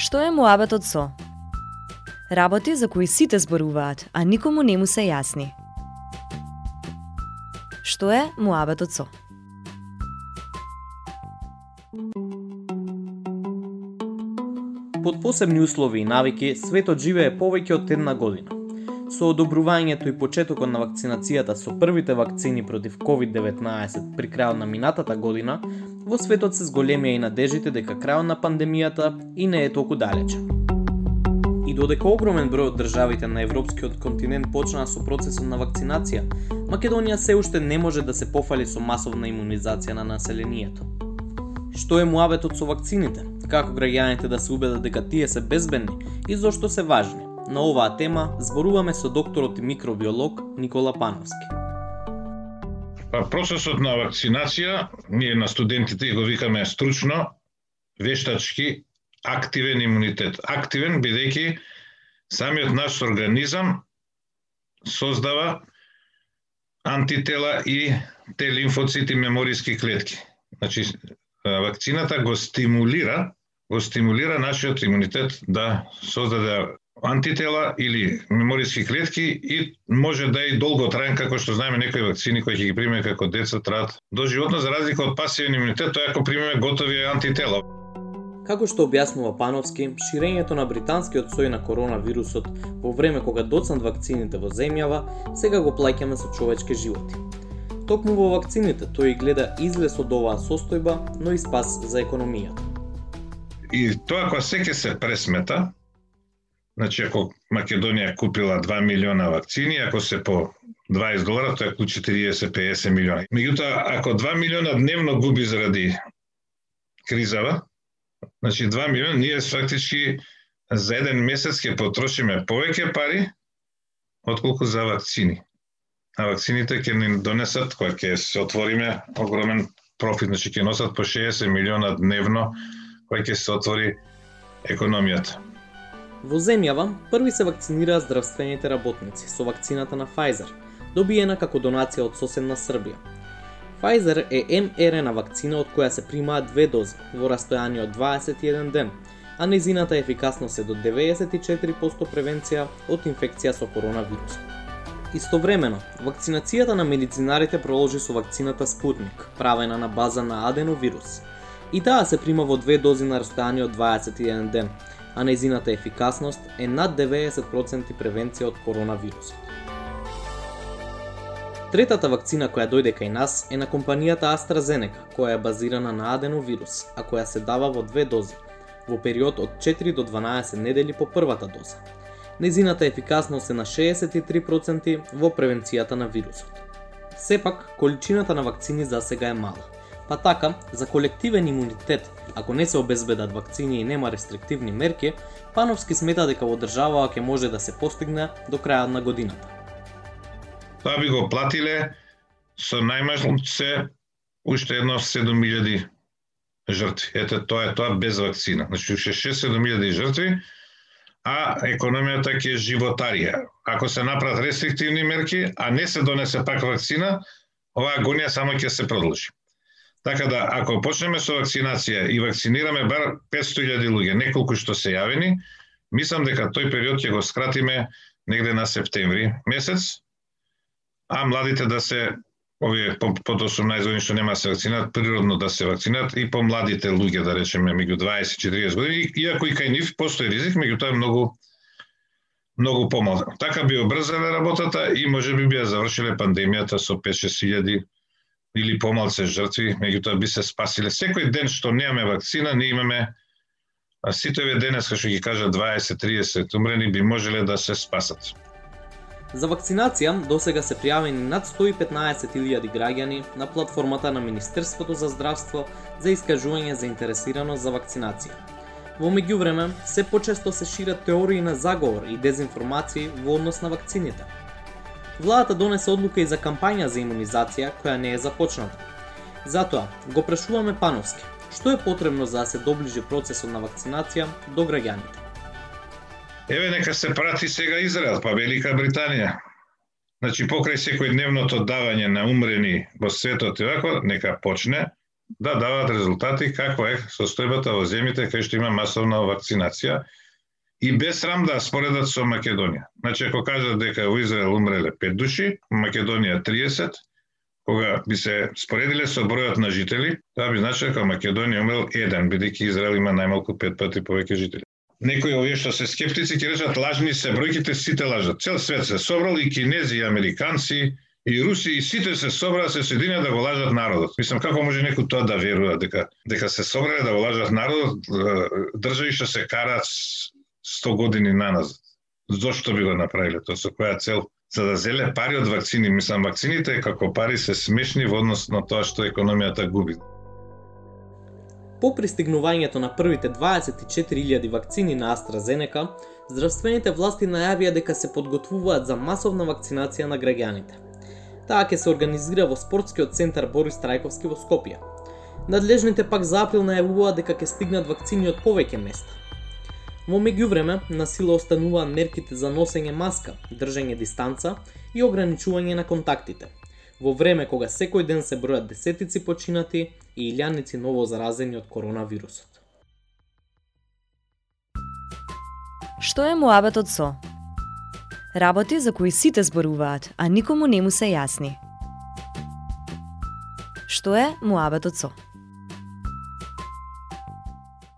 Што е муабетот со? Работи за кои сите зборуваат, а никому не му се јасни. Што е муабетот со? Под посебни услови и навики, светот живее повеќе од една година. Со одобрувањето и почетокот на вакцинацијата со првите вакцини против COVID-19 при крајот на минатата година, во светот се зголемија и надежите дека крајот на пандемијата и не е толку далече. И додека огромен број од државите на европскиот континент почнаа со процесот на вакцинација, Македонија се уште не може да се пофали со масовна имунизација на населението. Што е муабетот со вакцините? Како граѓаните да се убедат дека тие се безбедни и зошто се важни? На оваа тема зборуваме со докторот и микробиолог Никола Пановски. Па процесот на вакцинација, ние на студентите го викаме стручно, вештачки, активен имунитет. Активен бидејќи самиот наш организам создава антитела и те лимфоцити мемориски клетки. Значи, вакцината го стимулира, го стимулира нашиот имунитет да создаде антитела или мемориски клетки и може да е долго траен како што знаеме некои вакцини кои ќе ги примеме како деца траат до животно за разлика од пасивен имунитет тоа ако примеме готови антитела. Како што објаснува Пановски, ширењето на британскиот сој на коронавирусот во време кога доцнат вакцините во земјава, сега го плаќаме со човечки животи. Токму во вакцините тој гледа излез од оваа состојба, но и спас за економијата. И тоа кога секе се пресмета, Значи, ако Македонија купила 2 милиона вакцини, ако се по 20 долара, тоа е 40-50 милиона. Меѓутоа, ако 2 милиона дневно губи заради кризава, значи 2 милиона, ние фактички за еден месец ќе потрошиме повеќе пари отколку за вакцини. А вакцините ќе ни донесат, кога ќе се отвориме, огромен профит, значи ќе носат по 60 милиона дневно, кога ќе се отвори економијата. Во земјава, први се вакцинираа здравствените работници со вакцината на Pfizer, добиена како донација од соседна Србија. Pfizer е mRNA вакцина од која се примаат две дози во растојание од 21 ден, а незината ефикасност е до 94% превенција од инфекција со коронавирус. Истовремено, вакцинацијата на медицинарите проложи со вакцината Спутник, правена на база на аденовирус. И таа се прима во две дози на растојание од 21 ден, а нејзината ефикасност е над 90% превенција од коронавирусот. Третата вакцина која дојде кај нас е на компанијата AstraZeneca, која е базирана на аденовирус, а која се дава во две дози, во период од 4 до 12 недели по првата доза. Незината ефикасност е на 63% во превенцијата на вирусот. Сепак, количината на вакцини за сега е мала. Па така, за колективен имунитет Ако не се обезбедат вакцини и нема рестриктивни мерки, Пановски смета дека во државава ќе може да се постигне до крајот на годината. Тоа би го платиле со најмалце уште едно 7000 жртви. Ете, тоа е тоа без вакцина. Значи, уште 6-7000 жртви, а економијата ќе животарија. Ако се направат рестриктивни мерки, а не се донесе пак вакцина, оваа агонија само ќе се продолжи. Така да, ако почнеме со вакцинација и вакцинираме бар 500.000 луѓе, неколку што се јавени, мислам дека тој период ќе го скратиме негде на септември месец, а младите да се овие под 18 години што нема да се вакцинат, природно да се вакцинат и по младите луѓе, да речеме, меѓу 20 и 40 години, иако и кај нив постои ризик, меѓутоа е многу многу помал. Така би обрзале работата и може би би ја завршиле пандемијата со 5-6 или помалце жртви, меѓутоа би се спасиле. Секој ден што немаме вакцина, ние имаме а сите овие денес, што ги кажа 20-30 умрени, би можеле да се спасат. За вакцинација до сега се пријавени над 115.000 граѓани на платформата на Министерството за здравство за искажување заинтересираност за вакцинација. Во меѓувреме, се почесто се шират теории на заговор и дезинформации во однос на вакцините – владата донесе одлука и за кампања за имунизација која не е започната. Затоа, го прашуваме Пановски, што е потребно за да се доближи процесот на вакцинација до граѓаните? Еве нека се прати сега Израел, па Велика Британија. Значи покрај секој дневното давање на умрени во светот и вако, нека почне да даваат резултати како е состојбата во земјите кај што има масовна вакцинација и без срам да споредат со Македонија. Значи, ако кажат дека во Израел умреле 5 души, Македонија 30, кога би се споредиле со бројот на жители, тоа би значило дека Македонија умрел еден, бидејќи Израел има најмалку 5 пати повеќе жители. Некои овие што се скептици ќе речат лажни се бројките, сите лажат. Цел свет се собрал и кинези, и американци, и руси, и сите се собраа се соединија да го лажат народот. Мислам како може некој тоа да верува дека дека се собрале да го лажат народот, држави што се караат 100 години наназад. Зошто би го направиле тоа? Со која цел? За да зеле пари од вакцини. Мислам, вакцините како пари се смешни во однос на тоа што економијата губи. По пристигнувањето на првите 24.000 вакцини на AstraZeneca, здравствените власти најавија дека се подготвуваат за масовна вакцинација на граѓаните. Таа ќе се организира во спортскиот центар Борис Трајковски во Скопје. Надлежните пак за април најавуваат дека ќе стигнат вакцини од повеќе места. Во меѓувреме, на сила остануваат мерките за носење маска, држење дистанца и ограничување на контактите. Во време кога секој ден се бројат десетици починати и илјаници ново заразени од коронавирусот. Што е муабетот со? Работи за кои сите зборуваат, а никому не му се јасни. Што е муабетот со?